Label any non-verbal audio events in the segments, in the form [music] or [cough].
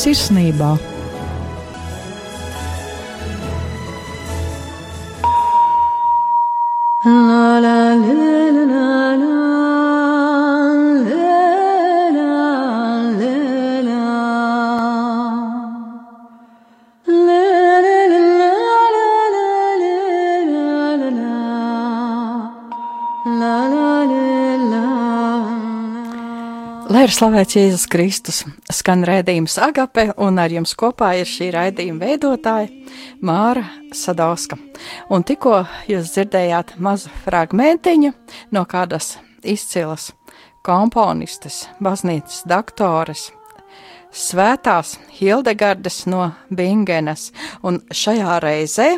sirsnībā. Lai ir slavēts Jēzus Kristus, skan redzējums Agape, un ar jums kopā ir šī raidījuma veidotāja Māra Sadauska. Un tikko jūs dzirdējāt mazu fragmentiņu no kādas izcilas komponistes, baznīcas doktoras, svētās Hildegardes no Bingenes, un šajā reizē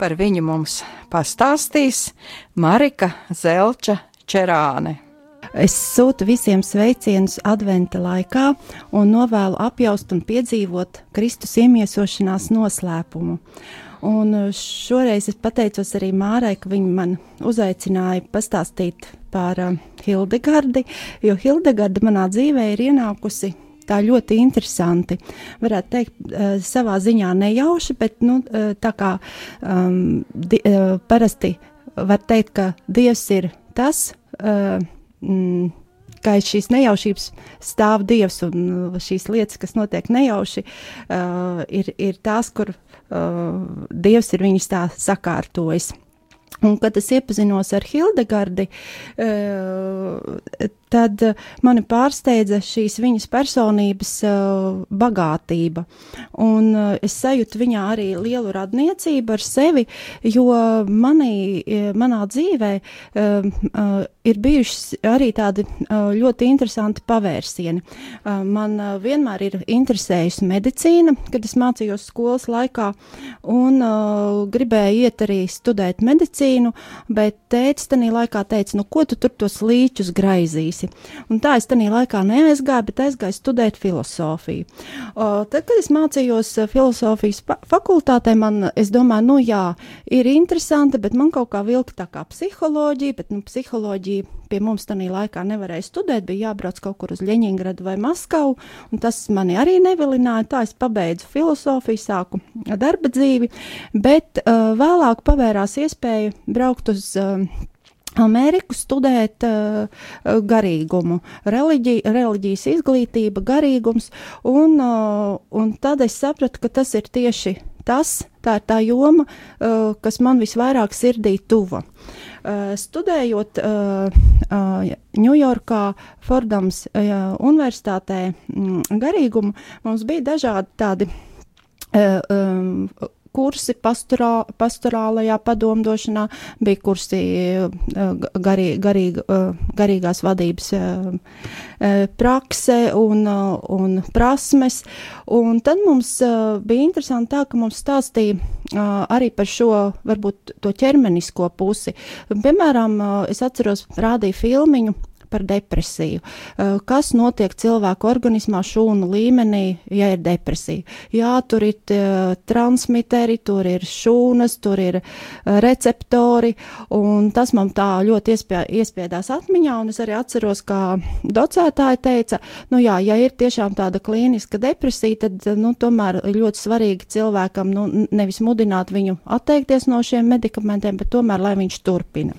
par viņu mums pastāstīs Marika Zelča Čerāne. Es sūtu visiem sveicienus adventa laikā un novēlu apjaust un piedzīvot Kristus iemiesošanās noslēpumu. Un šoreiz es pateicos arī Mārai, ka viņa man uzaicināja pastāstīt par uh, Hildegardi, jo Hildegarda manā dzīvē ir ienākusi tā ļoti interesanti. Varētu teikt, uh, savā ziņā nejauši, bet nu, uh, tā kā um, di, uh, parasti var teikt, ka Dievs ir tas. Uh, mm, ka aiz šīs nejaušības stāv Dievs, un uh, šīs lietas, kas notiek nejauši, uh, ir, ir tās, kur uh, Dievs ir viņus tā sakārtojis. Un, kad es iepazinos ar Hildegardi, uh, tad mani pārsteidza šīs viņas personības uh, bagātība. Un uh, es sajūtu viņā arī lielu radniecību ar sevi, jo manī, manā dzīvē uh, ir bijuši arī tādi ļoti interesanti pavērsieni. Man vienmēr ir interesējusi medicīna, kad es mācījos skolas laikā, un gribēju iet arī studēt medicīnu, bet tētis tajā laikā teica, nu ko tu tur tos līčus graizīs? Darīsi. Un tā es tajā laikā neaizgāju, bet aizgāju studēt filozofiju. O, tad, kad es mācījos eh, filozofijas fakultātē, man, es domāju, nu jā, ir interesanti, bet man kaut kā vilka tā kā psiholoģija, bet nu, psiholoģija pie mums tajā laikā nevarēja studēt, bija jābrauc kaut kur uz Ļeņingradu vai Maskavu, un tas mani arī nevilināja. Tā es pabeidzu filozofiju, sāku darba dzīvi, bet uh, vēlāk pavērās iespēja braukt uz uh, Ameriku studēt uh, garīgumu, reliģi, reliģijas izglītība, garīgums, un, uh, un tad es sapratu, ka tas ir tieši tas, tā ir tā joma, uh, kas man visvairāk sirdī tuva. Uh, studējot Ņujorkā, uh, uh, Fordams universitātē mm, garīgumu, mums bija dažādi tādi um, kursi pastorā, pastorālajā padomdošanā, bija kursi eh, garī, eh, garīgās vadības eh, prakse un, un prasmes. Un tad mums bija interesanti tā, ka mums stāstīja arī par šo, varbūt to ķermenisko pusi. Piemēram, es atceros, rādīju filmiņu par depresiju. Eh, kas notiek cilvēku organismā šūnu līmenī, ja ir depresija? Jā, tur ir uh, transmiteri, tur ir šūnas, tur ir uh, receptori, un tas man tā ļoti iespie, iespiedās atmiņā, un es arī atceros, kā docētāja teica, nu jā, ja ir tiešām tāda klīniska depresija, tad, nu, tomēr ļoti svarīgi cilvēkam, nu, nevis mudināt viņu atteikties no šiem medikamentiem, bet tomēr, lai viņš turpina.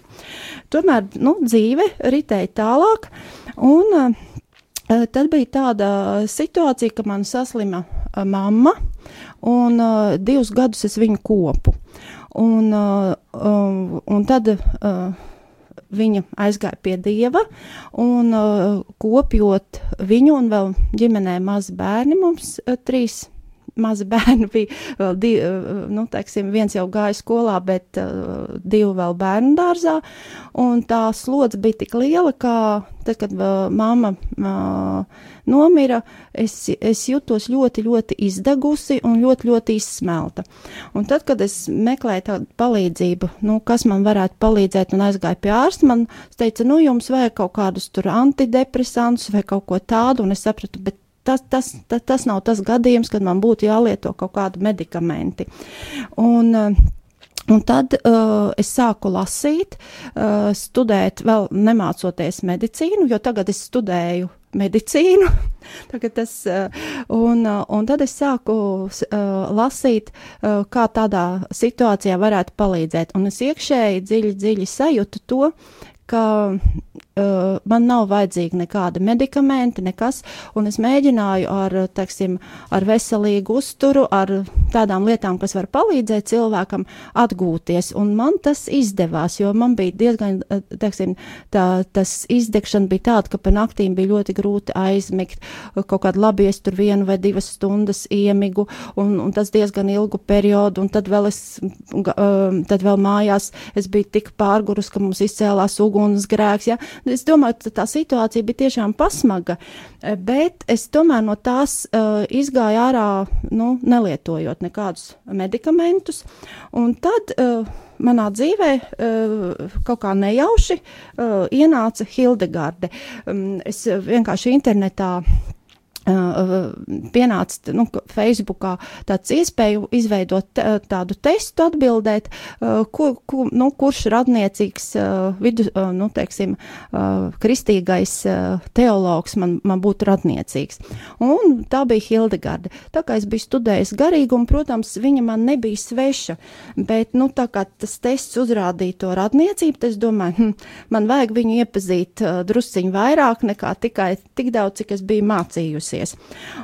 Tomēr, nu, dzīve ritēja tālāk. Un, uh, tad bija tāda situācija, ka man saslima uh, mamma, un uh, divus gadus es viņu kopu. Un, uh, un tad viņa aizgāja pie dieva, un kopjot viņu un vēl ģimenē mazi bērni, mums trīs mazi bērni [laughs] bija vēl divi, eh, nu, teiksim, viens jau gāja skolā, bet uh, divi vēl bērnu dārzā, un tā slodze bija tik liela, ka tad, kad uh, mamma uh, nomira, es, es jutos ļoti, ļoti izdegusi un ļoti, ļoti izsmelta. Un tad, kad es meklēju tādu palīdzību, nu, kas man varētu palīdzēt un aizgāju pie ārsta, man teica, nu, jums vajag kaut kādus tur antidepresantus vai kaut ko tādu, un es sapratu, bet tas, tas, tas, tas nav tas gadījums, kad man būtu jālieto kaut kādi medikamenti. Un, uh, Un tad uh, es sāku lasīt, uh, studēt, vēl nemācoties medicīnu, jo tagad es studēju medicīnu. [laughs] Tas, un, un tad es sāku uh, lasīt, uh, kā tādā situācijā varētu palīdzēt. Un es iekšēji dziļi, dziļi sajūtu to, ka uh, man nav vajadzīgi nekādi medikamenti, nekas, un es mēģināju ar, teiksim, ar veselīgu uzturu, ar tādām lietām, kas var palīdzēt cilvēkam atgūties, un man tas izdevās, jo man bija diezgan, teiksim, tā, tas izdegšana bija tāda, ka pa naktīm bija ļoti grūti aizmigt, kaut kādu labi es tur vienu vai divas stundas iemigu, un, un tas diezgan ilgu periodu, un tad vēl es, um, tad vēl mājās es biju tik pārgurus, ka mums izcēlās ugunsgrēks, ja, Es domāju, ka tā situācija bija tiešām pasmaga, eh, bet es tomēr no tās uh, izgāju ārā, nu, nelietojot nekādus medikamentus. Un tad uh, manā dzīvē uh, kaut kā nejauši uh, ienāca Hildegarde. Um, es vienkārši internetā pienāca nu, Facebookā tāds iespēju izveidot tādu testu, atbildēt, kur, kur, nu, kurš radniecīgs vidu, nu, teiksim, kristīgais teologs man, man būtu radniecīgs. Un tā bija Hildegarde. Tā kā es biju studējis garīgumu, protams, viņa man nebija sveša, bet, nu, tā kā tas tests uzrādīja to radniecību, es domāju, hm, man vajag viņu iepazīt drusciņu vairāk nekā tikai tik daudz, cik es biju mācījusi mācīties.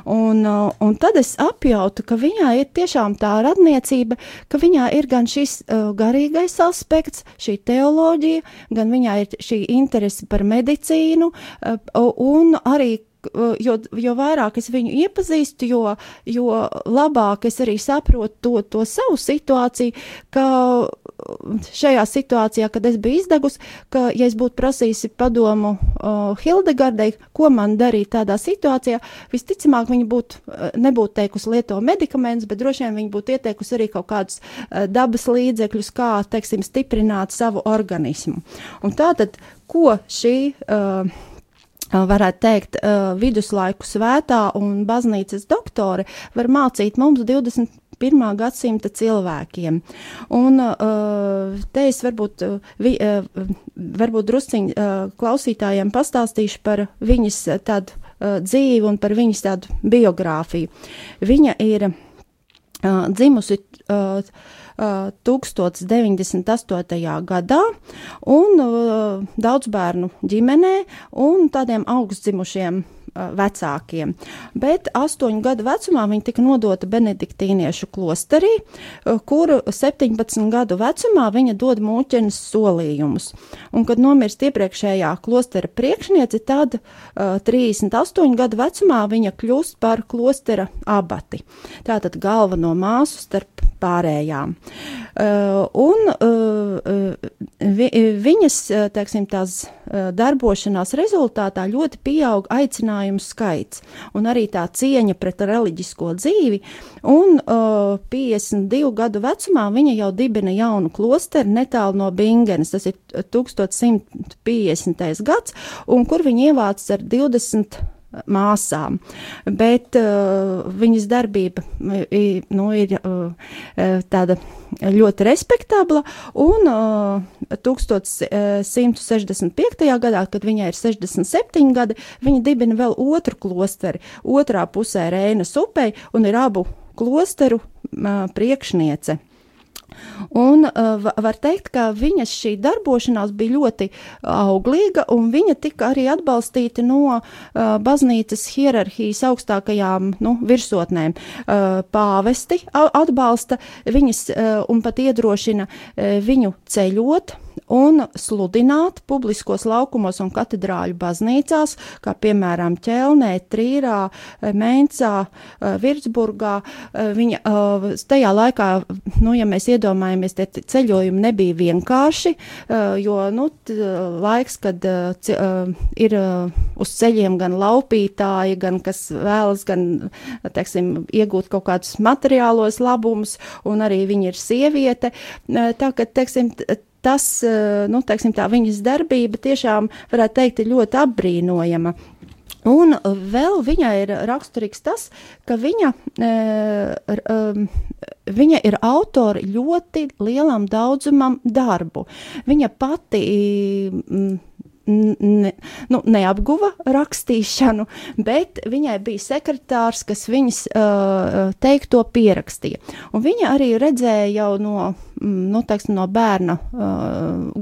Un, uh, un tad es apjautu, ka viņā ir tiešām tā radniecība, ka viņā ir gan šis uh, garīgais aspekts, šī teoloģija, gan viņā ir šī interese par medicīnu uh, un arī jo, jo vairāk es viņu iepazīstu, jo, jo labāk es arī saprotu to, to savu situāciju, ka šajā situācijā, kad es biju izdegusi, ka, ja es būtu prasījusi padomu uh, Hildegardai, ko man darīt tādā situācijā, visticamāk viņa būtu, uh, nebūtu teikusi lieto medikamentus, bet droši vien viņa būtu ieteikusi arī kaut kādus uh, dabas līdzekļus, kā, teiksim, stiprināt savu organismu. Un tātad, ko šī uh, varētu teikt, viduslaiku svētā un baznīcas doktore var mācīt mums 20 21. gadsimta cilvēkiem. Un te es varbūt, vi, varbūt drusciņ klausītājiem pastāstīšu par viņas tādu dzīvi un par viņas tādu biogrāfiju. Viņa ir dzimusi 1098. gadā un daudz bērnu ģimenē un tādiem augstdzimušiem vecākiem. Bet astoņu gadu vecumā viņa tika nodota benediktīniešu klosterī, kur 17 gadu vecumā viņa dod mūķenes solījumus. Un, kad nomirst iepriekšējā klostera priekšniece, tad uh, 38 gadu vecumā viņa kļūst par klostera abati. Tātad galveno māsu starp pārējām. Uh, un uh, vi, viņas, teiksim, tās darbošanās rezultātā ļoti pieaug aicinājumu skaits un arī tā cieņa pret reliģisko dzīvi. Un uh, 52 gadu vecumā viņa jau dibina jaunu klosteru netālu no Bingenes, tas ir 1150. gads, un kur viņa ievāc ar 20 māsām. Bet uh, viņas darbība nu, ir uh, tāda ļoti respektabla, un uh, 1165. gadā, kad viņai ir 67 gadi, viņa dibina vēl otru klosteri, otrā pusē Reinas upei, un ir abu klosteru uh, priekšniece. Un uh, var teikt, ka viņas šī darbošanās bija ļoti auglīga, un viņa tika arī atbalstīta no uh, baznīcas hierarhijas augstākajām nu, virsotnēm. Uh, pāvesti atbalsta viņas uh, un pat iedrošina uh, viņu ceļot un sludināt publiskos laukumos un katedrāļu baznīcās, kā piemēram Ķelnē, Trīrā, Mēncā, eh, Virtsburgā. Eh, viņa eh, tajā laikā, nu, ja mēs iedomājamies, tie ceļojumi nebija vienkārši, jo, nu, laiks, kad ir uz ceļiem gan laupītāji, gan kas vēlas, gan, teiksim, iegūt kaut kādus materiālos labumus, un arī viņa ir sieviete. Tā, ka, teiksim, tas, eh, nu, teiksim, tā viņas darbība tiešām, varētu teikt, ir ļoti apbrīnojama. Un vēl viņai ir raksturīgs tas, ka viņa, e, viņa ir autori ļoti lielam daudzumam darbu. Viņa pati ne, nu, neapguva rakstīšanu, bet viņai bija sekretārs, kas viņas uh, teikto pierakstīja. Un viņa arī redzēja jau no, nu, teiksim, no bērna uh,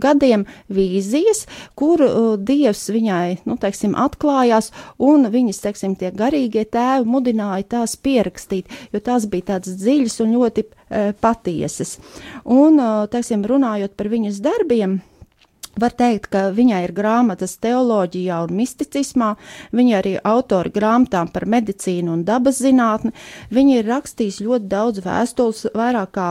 gadiem vīzijas, kur uh, dievs viņai nu, teiksim, atklājās, un viņas teiksim, tie garīgie tēvi mudināja tās pierakstīt, jo tās bija tādas dziļas un ļoti uh, patiesas. Un, uh, teiksim, runājot par viņas darbiem, Var teikt, ka viņai ir grāmatas teoloģijā un misticismā, viņa arī autori grāmatām par medicīnu un dabas zinātni. Viņa ir rakstījis ļoti daudz vēstules, vairāk kā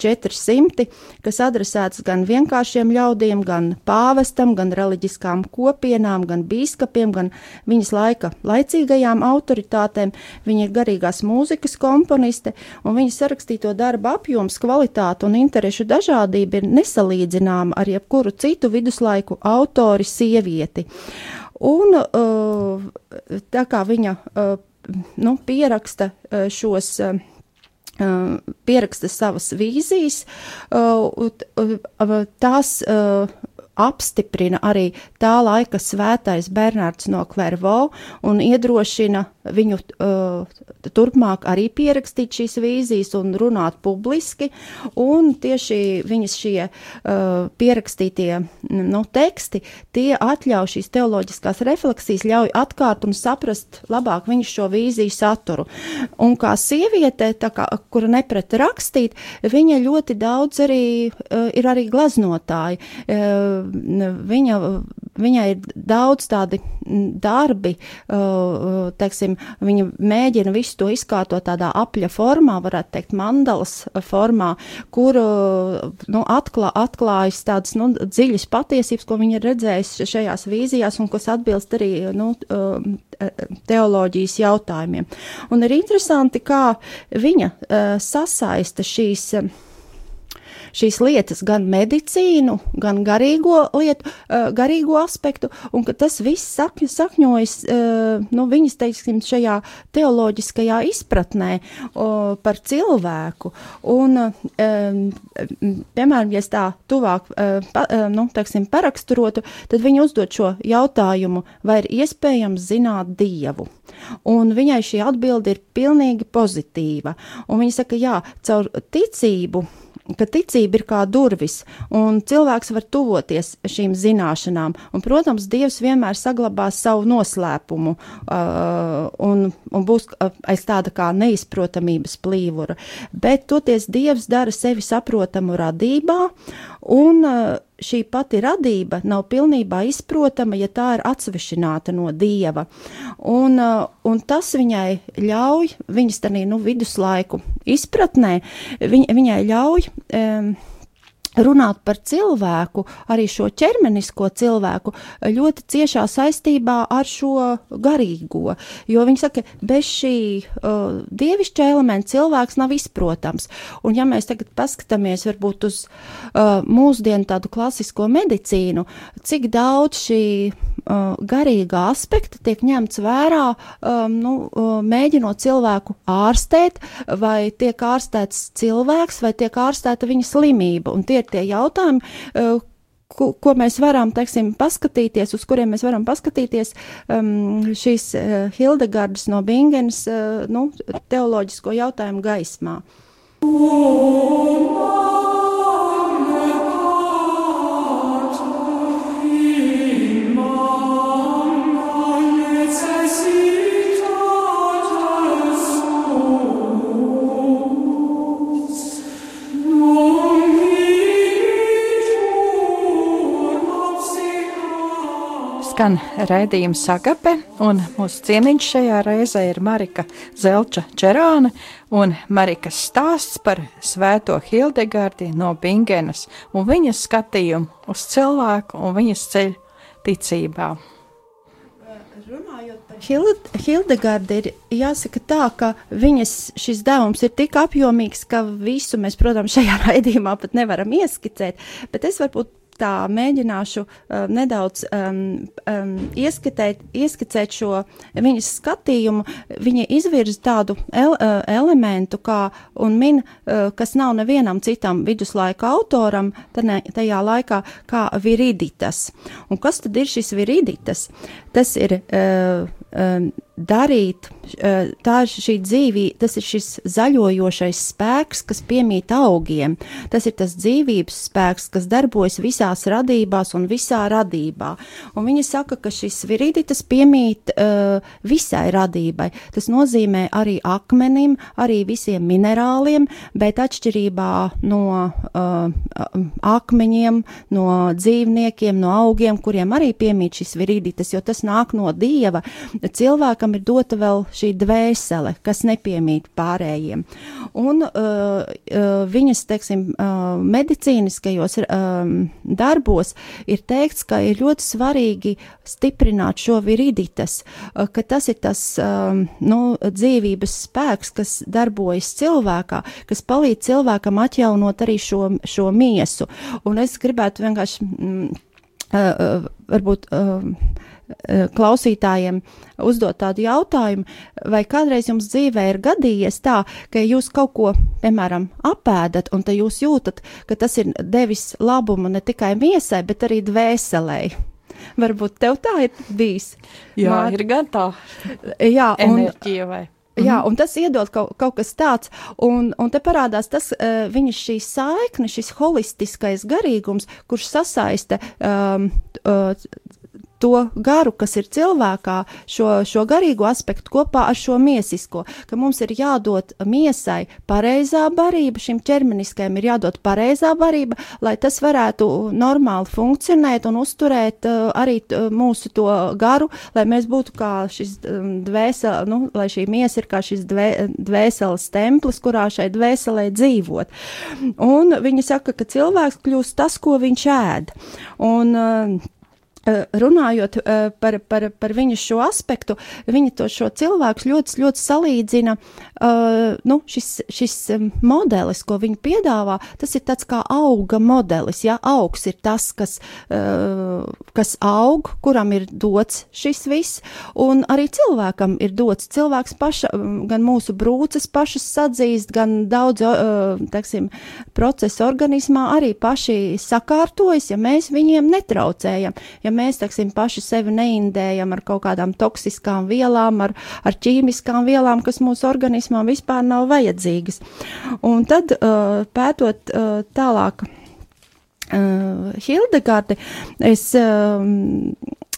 400, kas adresētas gan vienkāršiem ļaudīm, gan pāvestam, gan reliģiskām kopienām, gan bīskapiem, gan viņas laika laicīgajām autoritātēm. Viņa ir garīgās mūzikas komponiste, un viņas sarakstīto darbu apjoms, kvalitāte un interešu dažādība ir nesalīdzināma ar jebkuru citu vidu viduslaiku autori sievieti. Un tā kā viņa nu, pieraksta šos pieraksta savas vīzijas, tās apstiprina arī tā laika svētais Bernārds no Klervo un iedrošina viņu uh, turpmāk arī pierakstīt šīs vīzijas un runāt publiski, un tieši viņas šie uh, pierakstītie nu, teksti, tie atļauj šīs teoloģiskās refleksijas, ļauj atkārt un saprast labāk viņas šo vīziju saturu. Un kā sieviete, kā, kura nepret rakstīt, viņa ļoti daudz arī uh, ir arī gleznotāji. Uh, viņa, viņai ir daudz tādi darbi, uh, teiksim, viņa mēģina visu to izkārtot tādā apļa formā, varētu teikt, mandalas formā, kur uh, nu, atklā, atklājas tādas nu, dziļas patiesības, ko viņa ir redzējusi šajās vīzijās un kas atbilst arī nu, uh, teoloģijas jautājumiem. Un ir interesanti, kā viņa sasaista šīs šīs lietas, gan medicīnu, gan garīgo lietu, uh, garīgo aspektu, un ka tas viss sakņu, sakņojas uh, nu, viņas, teiksim, šajā teoloģiskajā izpratnē par cilvēku. Un, um, piemēram, ja es tā tuvāk, nu, teiksim, paraksturotu, tad viņi uzdod šo jautājumu, vai ir iespējams zināt Dievu. Un viņai šī atbilde ir pilnīgi pozitīva. Un viņa saka, jā, caur ticību ka ticība ir kā durvis, un cilvēks var tuvoties šīm zināšanām. Un, protams, Dievs vienmēr saglabās savu noslēpumu uh, un, un būs uh, aiz tāda kā neizprotamības plīvura. Bet toties Dievs dara sevi saprotamu radībā, un uh, šī pati radība nav pilnībā izprotama, ja tā ir atsvešināta no dieva. Un, uh, un tas viņai ļauj, viņas tādā nu, viduslaiku izpratnē, viņ, viņai ļauj. Um, runāt par cilvēku, arī šo ķermenisko cilvēku, ļoti ciešā saistībā ar šo garīgo. Jo viņi saka, bez šī uh, dievišķa elementa cilvēks nav izprotams. Un ja mēs tagad paskatāmies varbūt uz uh, mūsdienu tādu klasisko medicīnu, cik daudz šī uh, garīgā aspekta tiek ņemts vērā, um, nu, uh, mēģinot cilvēku ārstēt, vai tiek ārstēts cilvēks, vai tiek ārstēta viņa slimība. Un tie ir tie jautājumi, uh, ko, ko mēs varam, teiksim, paskatīties, uz kuriem mēs varam paskatīties um, šīs uh, Hildegardas no Bingenas uh, nu, teoloģisko jautājumu gaismā. Oh, skan raidījums Sagape, un mūsu ciemiņš šajā reizē ir Marika Zelča Čerāne un Marikas stāsts par svēto Hildegardi no Bingenas un viņas skatījumu uz cilvēku un viņas ceļu ticībā. Runājot par Hild Hildegardu, ir jāsaka tā, ka viņas šis devums ir tik apjomīgs, ka visu mēs, protams, šajā [laughs] raidījumā pat nevaram ieskicēt, bet es varbūt tā mēģināšu uh, nedaudz um, um, ieskatēt, ieskicēt šo viņas skatījumu. Viņa izvirza tādu el, uh, elementu, kā un min, uh, kas nav nevienam citam viduslaika autoram tane, tajā laikā, kā viriditas. Un kas tad ir šis viriditas? Tas ir uh, um, darīt, uh, tā ir šī dzīvība, tas ir šis zaļojošais spēks, kas piemīt augiem. Tas ir tas dzīvības spēks, kas darbojas visās radībās un visā radībā. Un viņa saka, ka šis viriditas piemīt uh, visai radībai. Tas nozīmē arī akmenim, arī visiem minerāliem, bet atšķirībā no uh, akmeņiem, no dzīvniekiem, no augiem, kuriem arī piemīt šis viriditas, jo tas nāk no dieva cilvēkam ir dota vēl šī dvēsele, kas nepiemīt pārējiem. Un uh, uh, viņas, teiksim, uh, medicīniskajos um, darbos ir teikts, ka ir ļoti svarīgi stiprināt šo viriditas, uh, ka tas ir tas um, nu, dzīvības spēks, kas darbojas cilvēkā, kas palīdz cilvēkam atjaunot arī šo, šo miesu. Un es gribētu vienkārši. Mm, uh, uh, varbūt uh, klausītājiem uzdot tādu jautājumu, vai kādreiz jums dzīvē ir gadījies tā, ka jūs kaut ko, piemēram, apēdat, un te jūs jūtat, ka tas ir devis labumu ne tikai miesai, bet arī dvēselēji. Varbūt tev tā ir bijis. Jā, Mār... ir gan tā. Jā, un, enerģija vai. Jā, un tas iedod kaut, kaut kas tāds, un, un te parādās tas uh, viņa šī saikne, šis holistiskais garīgums, kurš sasaista um, uh, to garu, kas ir cilvēkā, šo, šo garīgo aspektu kopā ar šo miesisko, ka mums ir jādod miesai pareizā barība, šim ķermeniskajam ir jādod pareizā barība, lai tas varētu normāli funkcionēt un uzturēt uh, arī mūsu to garu, lai mēs būtu kā šis dvēsele, nu, lai šī miesa ir kā šis dvē, dvēseles templis, kurā šai dvēselē dzīvot. Un viņa saka, ka cilvēks kļūst tas, ko viņš ēd. Un, uh, runājot eh, par, par, par viņu šo aspektu, viņa to šo cilvēku ļoti, ļoti salīdzina. Uh, nu, šis, šis modelis, ko viņa piedāvā, tas ir tāds kā auga modelis. Ja augs ir tas, kas, uh, kas aug, kuram ir dots šis viss, un arī cilvēkam ir dots. Cilvēks paša, gan mūsu brūces pašas sadzīst, gan daudz, uh, teiksim, procesu organismā arī paši sakārtojas, ja mēs viņiem netraucējam. Ja mēs, teiksim, paši sevi neindējam ar kaut kādām toksiskām vielām, ar, ar ķīmiskām vielām, kas mūsu organismā vispār nav vajadzīgas. Un tad uh, pētot uh, tālāk. Uh, Hildegarde, es uh,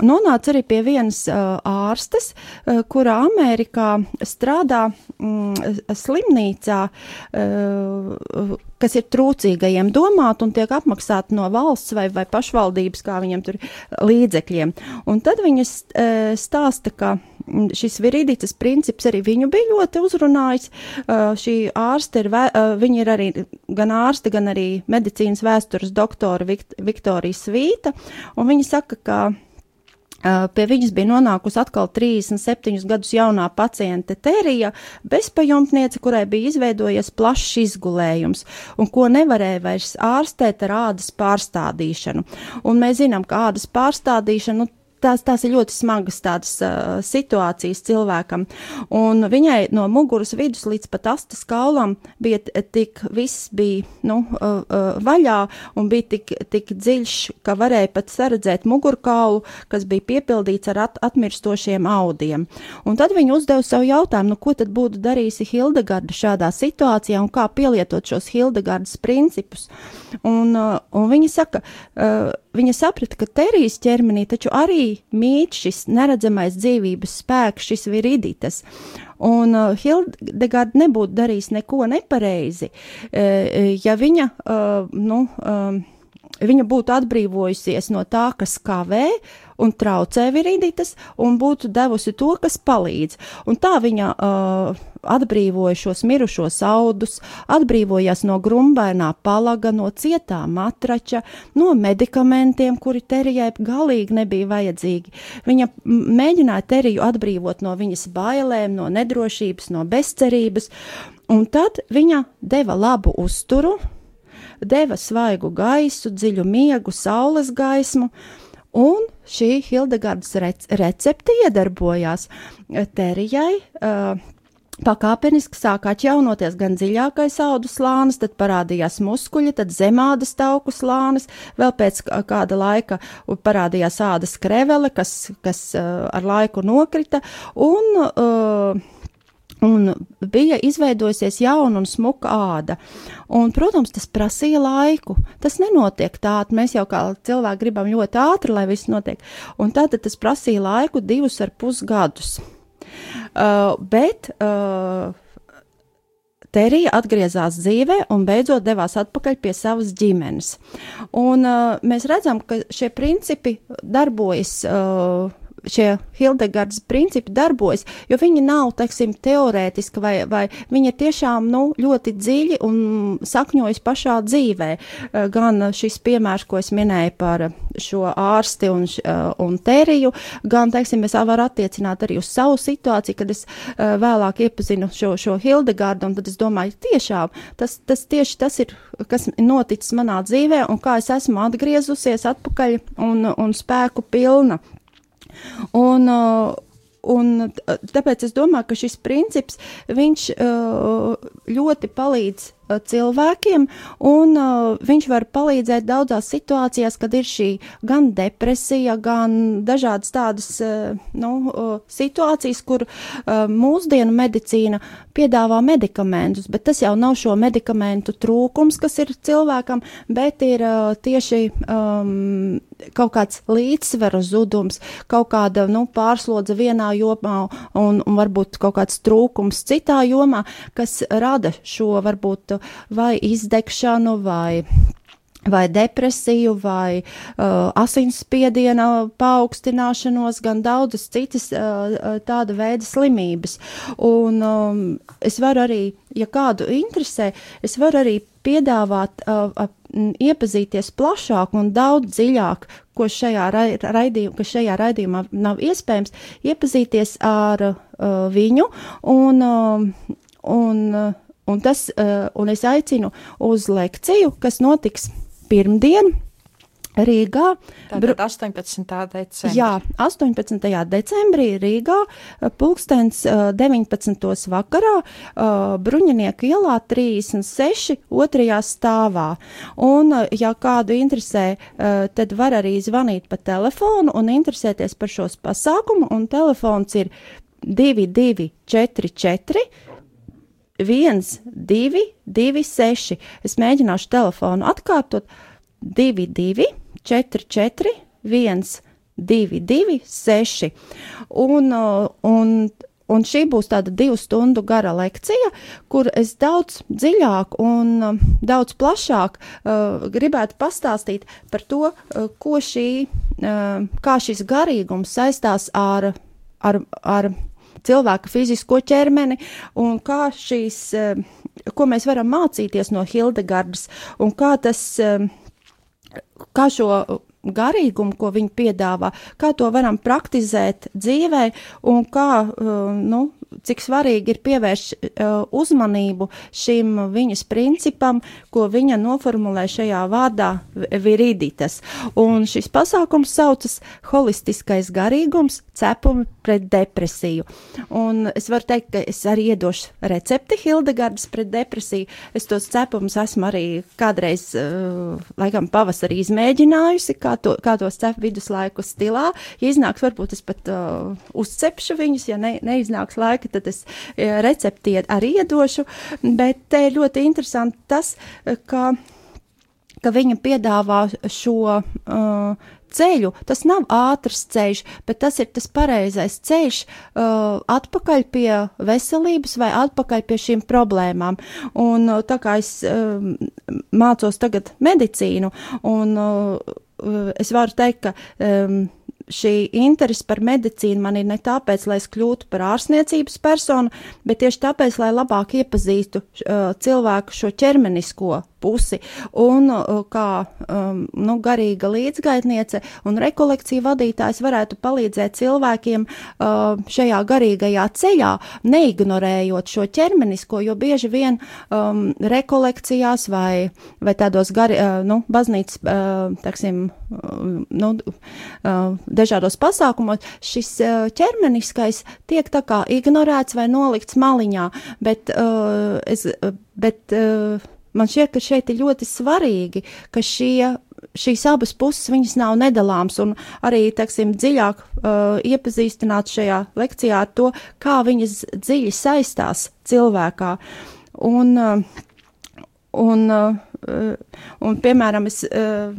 nonācu arī pie vienas uh, ārstes, uh, kurā Amerikā strādā mm, slimnīcā, uh, kas ir trūcīgajiem domāt un tiek apmaksāti no valsts vai, vai pašvaldības, kā viņiem tur līdzekļiem. Un tad viņas uh, stāsta, ka šis viridītas princips arī viņu bija ļoti uzrunājis. Uh, šī ārste ir, uh, viņa ir arī gan ārste, gan arī medicīnas vēstures doktora Vikt Viktorija Svīta, un viņa saka, ka Pie viņas bija nonākusi atkal 37 gadus jaunā paciente Terija, bezpajumtniece, kurai bija izveidojies plašs izgulējums, un ko nevarēja vairs ārstēt ar ādas pārstādīšanu. Un mēs zinām, ka ādas pārstādīšana, nu, tās, tās ir ļoti smagas tādas uh, situācijas cilvēkam. Un viņai no muguras vidus līdz pat astas kaulam bija tik, viss bija, nu, uh, uh, vaļā un bija tik, tik dziļš, ka varēja pat saredzēt mugurkaulu, kas bija piepildīts ar at, atmirstošiem audiem. Un tad viņa uzdeva sev jautājumu, nu, ko tad būtu darījusi Hildegarda šādā situācijā un kā pielietot šos Hildegardas principus. Un, uh, un viņa saka, uh, viņa saprata, ka Terijas ķermenī taču arī mīt šis neredzamais dzīvības spēks, šis viriditas. Un uh, Hildegarda nebūtu darījis neko nepareizi, uh, ja viņa, uh, nu, uh, viņa būtu atbrīvojusies no tā, kas kavē un traucē viriditas, un būtu devusi to, kas palīdz. Un tā viņa uh, atbrīvoja šos mirušos audus, atbrīvojās no grumbainā palaga, no cietā matrača, no medikamentiem, kuri terijai galīgi nebija vajadzīgi. Viņa mēģināja teriju atbrīvot no viņas bailēm, no nedrošības, no bezcerības, un tad viņa deva labu uzturu, deva svaigu gaisu, dziļu miegu, saules gaismu. Un šī Hildegardas rec recepte iedarbojās Terijai. Uh, Pakāpeniski sāk atjaunoties gan dziļākais audu slānis, tad parādījās muskuļi, tad zemādas tauku slānis, vēl pēc kāda laika parādījās ādas krevele, kas, kas uh, ar laiku nokrita, un uh, Un bija izveidojusies jauna un smuka āda. Un, protams, tas prasīja laiku. Tas nenotiek tādā. Mēs jau kā cilvēki gribam ļoti ātri, lai viss notiek. Un tad tas prasīja laiku, divus ar pus gadus. Uh, bet uh, Terija atgriezās dzīvē un beidzot devās atpakaļ pie savas ģimenes. Un, uh, mēs redzam, ka šie principi darbojas. Uh, šie Hildegardas principi darbojas, jo viņi nav, teiksim, teorētiski vai, vai viņi ir tiešām, nu, ļoti dziļi un sakņojas pašā dzīvē. Eh, gan šis piemērs, ko es minēju par šo ārsti un, eh, un teriju, gan, teiksim, es varu attiecināt arī uz savu situāciju, kad es eh, vēlāk iepazinu šo, šo Hildegardu, un tad es domāju, tiešām, tas, tas tieši tas ir, kas noticis manā dzīvē, un kā es esmu atgriezusies atpakaļ un, un spēku pilna. Un, uh, un tāpēc es domāju, ka šis princips, viņš uh, ļoti palīdz Uh, cilvēkiem, un uh, viņš var palīdzēt daudzās situācijās, kad ir šī gan depresija, gan dažādas tādas uh, nu, uh, situācijas, kur uh, mūsdienu medicīna piedāvā medikamentus, bet tas jau nav šo medikamentu trūkums, kas ir cilvēkam, bet ir uh, tieši um, kaut kāds līdzsvera zudums, kaut kāda nu, pārslodze vienā jomā un, un varbūt kaut kāds trūkums citā jomā, kas rada šo varbūt vai izdegšanu, vai vai depresiju, vai uh, asinsspiediena paaugstināšanos, gan daudzas citas uh, uh, tāda veida slimības. Un um, es varu arī, ja kādu interesē, es varu arī piedāvāt, uh, iepazīties plašāk un daudz dziļāk, ko šajā, raidījum, ka šajā raidījumā nav iespējams, iepazīties ar uh, viņu un, uh, un uh, Un, tas, uh, un es aicinu uz lekciju, kas notiks pirmdien. Rīgā. Tātad 18. decembrī. Jā, 18. decembrī Rīgā, eh, pulkstens 19. Eh, vakarā, Bruņinieku ielā 36. otrajā stāvā. Un, ja kādu interesē, tad var arī zvanīt pa telefonu un interesēties par šos pasākumu, un telefons ir 2244 1, 2, 2, 6. Es mēģināšu telefonu atkārtot 2, 2, 4, 4, 1, 2, 2, 6. Un, un, un šī būs tāda divu stundu gara lekcija, kur es daudz dziļāk un daudz plašāk uh, gribētu pastāstīt par to, uh, ko šī, uh, kā šis garīgums saistās ar, ar, ar cilvēka fizisko ķermeni un kā šīs, eh, ko mēs varam mācīties no Hildegardas un kā tas, eh, kā šo garīgumu, ko viņi piedāvā, kā to varam praktizēt dzīvē un kā, eh, nu, cik svarīgi ir pievērst uh, uzmanību šim viņas principam, ko viņa noformulē šajā vārdā viriditas. Un šis pasākums saucas holistiskais garīgums cepumi pret depresiju. Un es varu teikt, ka es arī iedošu recepti Hildegardas pret depresiju. Es tos cepumus esmu arī kādreiz, uh, laikam, pavasarī izmēģinājusi, kā, to, kā tos cep viduslaiku stilā. Ja iznāks, varbūt es pat uh, uzcepšu viņus, ja ne, neiznāks laika laika, tad es e, recepti arī iedošu, bet te ir ļoti interesanti tas, e, ka, ka viņa piedāvā šo uh, ceļu. Tas nav ātrs ceļš, bet tas ir tas pareizais ceļš uh, atpakaļ pie veselības vai atpakaļ pie šīm problēmām. Un uh, tā kā es uh, mācos tagad medicīnu, un uh, es varu teikt, ka um, šī interese par medicīnu man ir ne tāpēc, lai es kļūtu par ārstniecības personu, bet tieši tāpēc, lai labāk iepazīstu uh, cilvēku šo ķermenisko pusi. Un uh, kā um, nu, garīga līdzgaitniece un rekolekcija vadītājs varētu palīdzēt cilvēkiem uh, šajā garīgajā ceļā, neignorējot šo ķermenisko, jo bieži vien um, rekolekcijās vai, vai tādos gari, uh, nu, baznīcas, uh, teksim, uh, nu, uh, dažādos pasākumos šis uh, ķermeniskais tiek tā kā ignorēts vai nolikts maliņā, bet, uh, es, bet uh, man šķiet, ka šeit ir ļoti svarīgi, ka šie šīs abas puses viņas nav nedalāmas, un arī, teiksim, dziļāk uh, iepazīstināt šajā lekcijā ar to, kā viņas dziļi saistās cilvēkā. Un, uh, un, uh, un piemēram, es uh,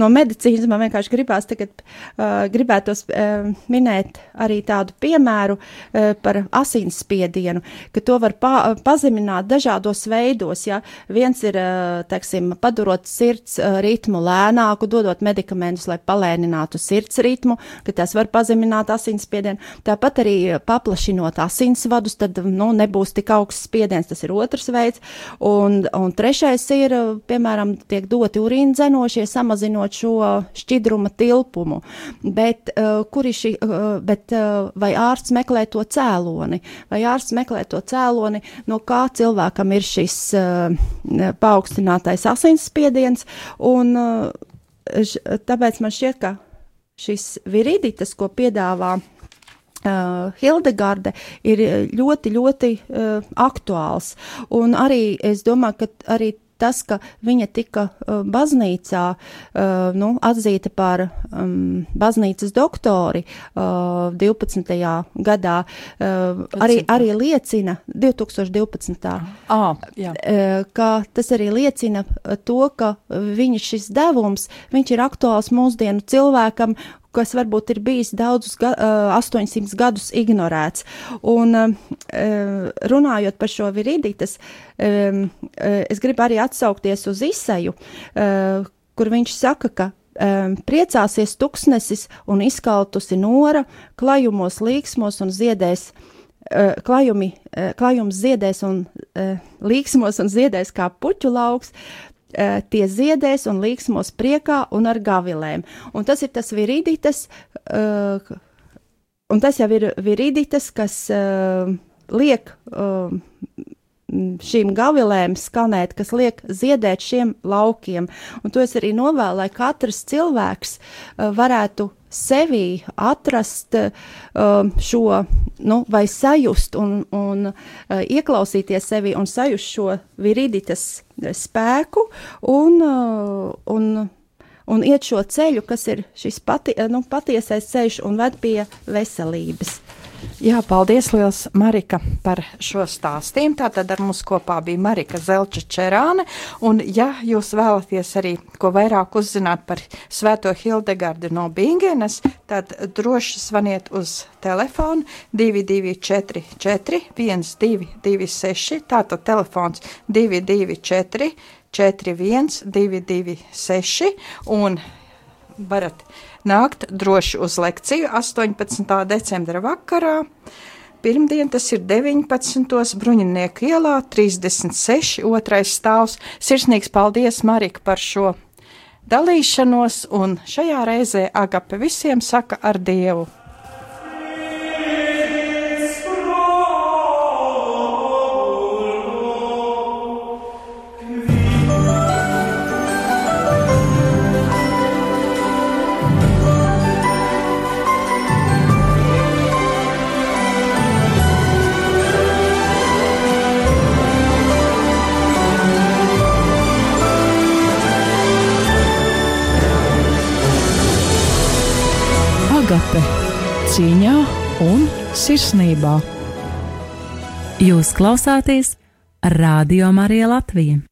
no medicīnas man vienkārši gribās tagad, uh, gribētos uh, minēt arī tādu piemēru uh, par asinsspiedienu, ka to var pa, pazemināt dažādos veidos, ja viens ir, uh, teiksim, padarot sirds uh, ritmu lēnāku, dodot medikamentus, lai palēninātu sirds ritmu, ka tas var pazemināt asinsspiedienu, tāpat arī paplašinot asinsvadus, tad, nu, nebūs tik augsts spiediens, tas ir otrs veids, un, un trešais ir, piemēram, tiek doti urīna dzenošie samazinot šo šķidruma tilpumu. Bet, uh, šī, uh, bet uh, vai ārsts meklē to cēloni? Vai ārsts meklē to cēloni, no kā cilvēkam ir šis uh, paaugstinātais asinsspiediens? Un, uh, š, tāpēc man šķiet, ka šis viriditas, ko piedāvā Uh, Hildegarde ir ļoti, ļoti uh, aktuāls. Un arī es domāju, ka arī tas, ka viņa tika uh, baznīcā uh, nu, atzīta par um, baznīcas doktori uh, 12. gadā, uh, arī, arī liecina 2012. Ah, jā. uh, ka tas arī liecina to, ka viņa šis devums, viņš ir aktuāls mūsdienu cilvēkam, kas varbūt ir bijis daudzus, ga, uh, 800 gadus ignorēts. Un uh, runājot par šo viriditas, uh, es gribu arī atsaukties uz izseju, kur viņš saka, ka um, priecāsies tuksnesis un izkaltusi nora, klajumos līksmos un ziedēs. Uh, klajumi, uh, klajums ziedēs un uh, līksmos un ziedēs kā puķu lauks, tie ziedēs un līksmos priekā un ar gavilēm. Un tas ir tas viriditas, uh, un tas jau ir viriditas, kas uh, liek šīm gavilēm skanēt, kas liek ziedēt šiem laukiem. Un to es arī novēlu, lai katrs cilvēks varētu sevī atrast uh, šo, nu, vai sajust un, un uh, ieklausīties sevī un sajust šo viriditas spēku un, uh, un, un iet šo ceļu, kas ir šis pati, nu, patiesais ceļš un ved pie veselības. Jā, paldies liels Marika par šo stāstījumu. Tātad ar mums kopā bija Marika Zelča Čerāne, un ja jūs vēlaties arī ko vairāk uzzināt par Svēto Hildegardu no Bingenes, tad droši zvaniet uz telefonu 2244 1226, tātad telefons 224 41 226, un varat nākt droši uz lekciju 18. decembra vakarā. Pirmdien tas ir 19. bruņinieku ielā, 36. otrais stāvs. Sirsnīgs paldies, Marika, par šo dalīšanos, un šajā reizē Agape visiem saka ar Dievu. Sirsnībā. Jūs klausāties Radio Marija Latvija.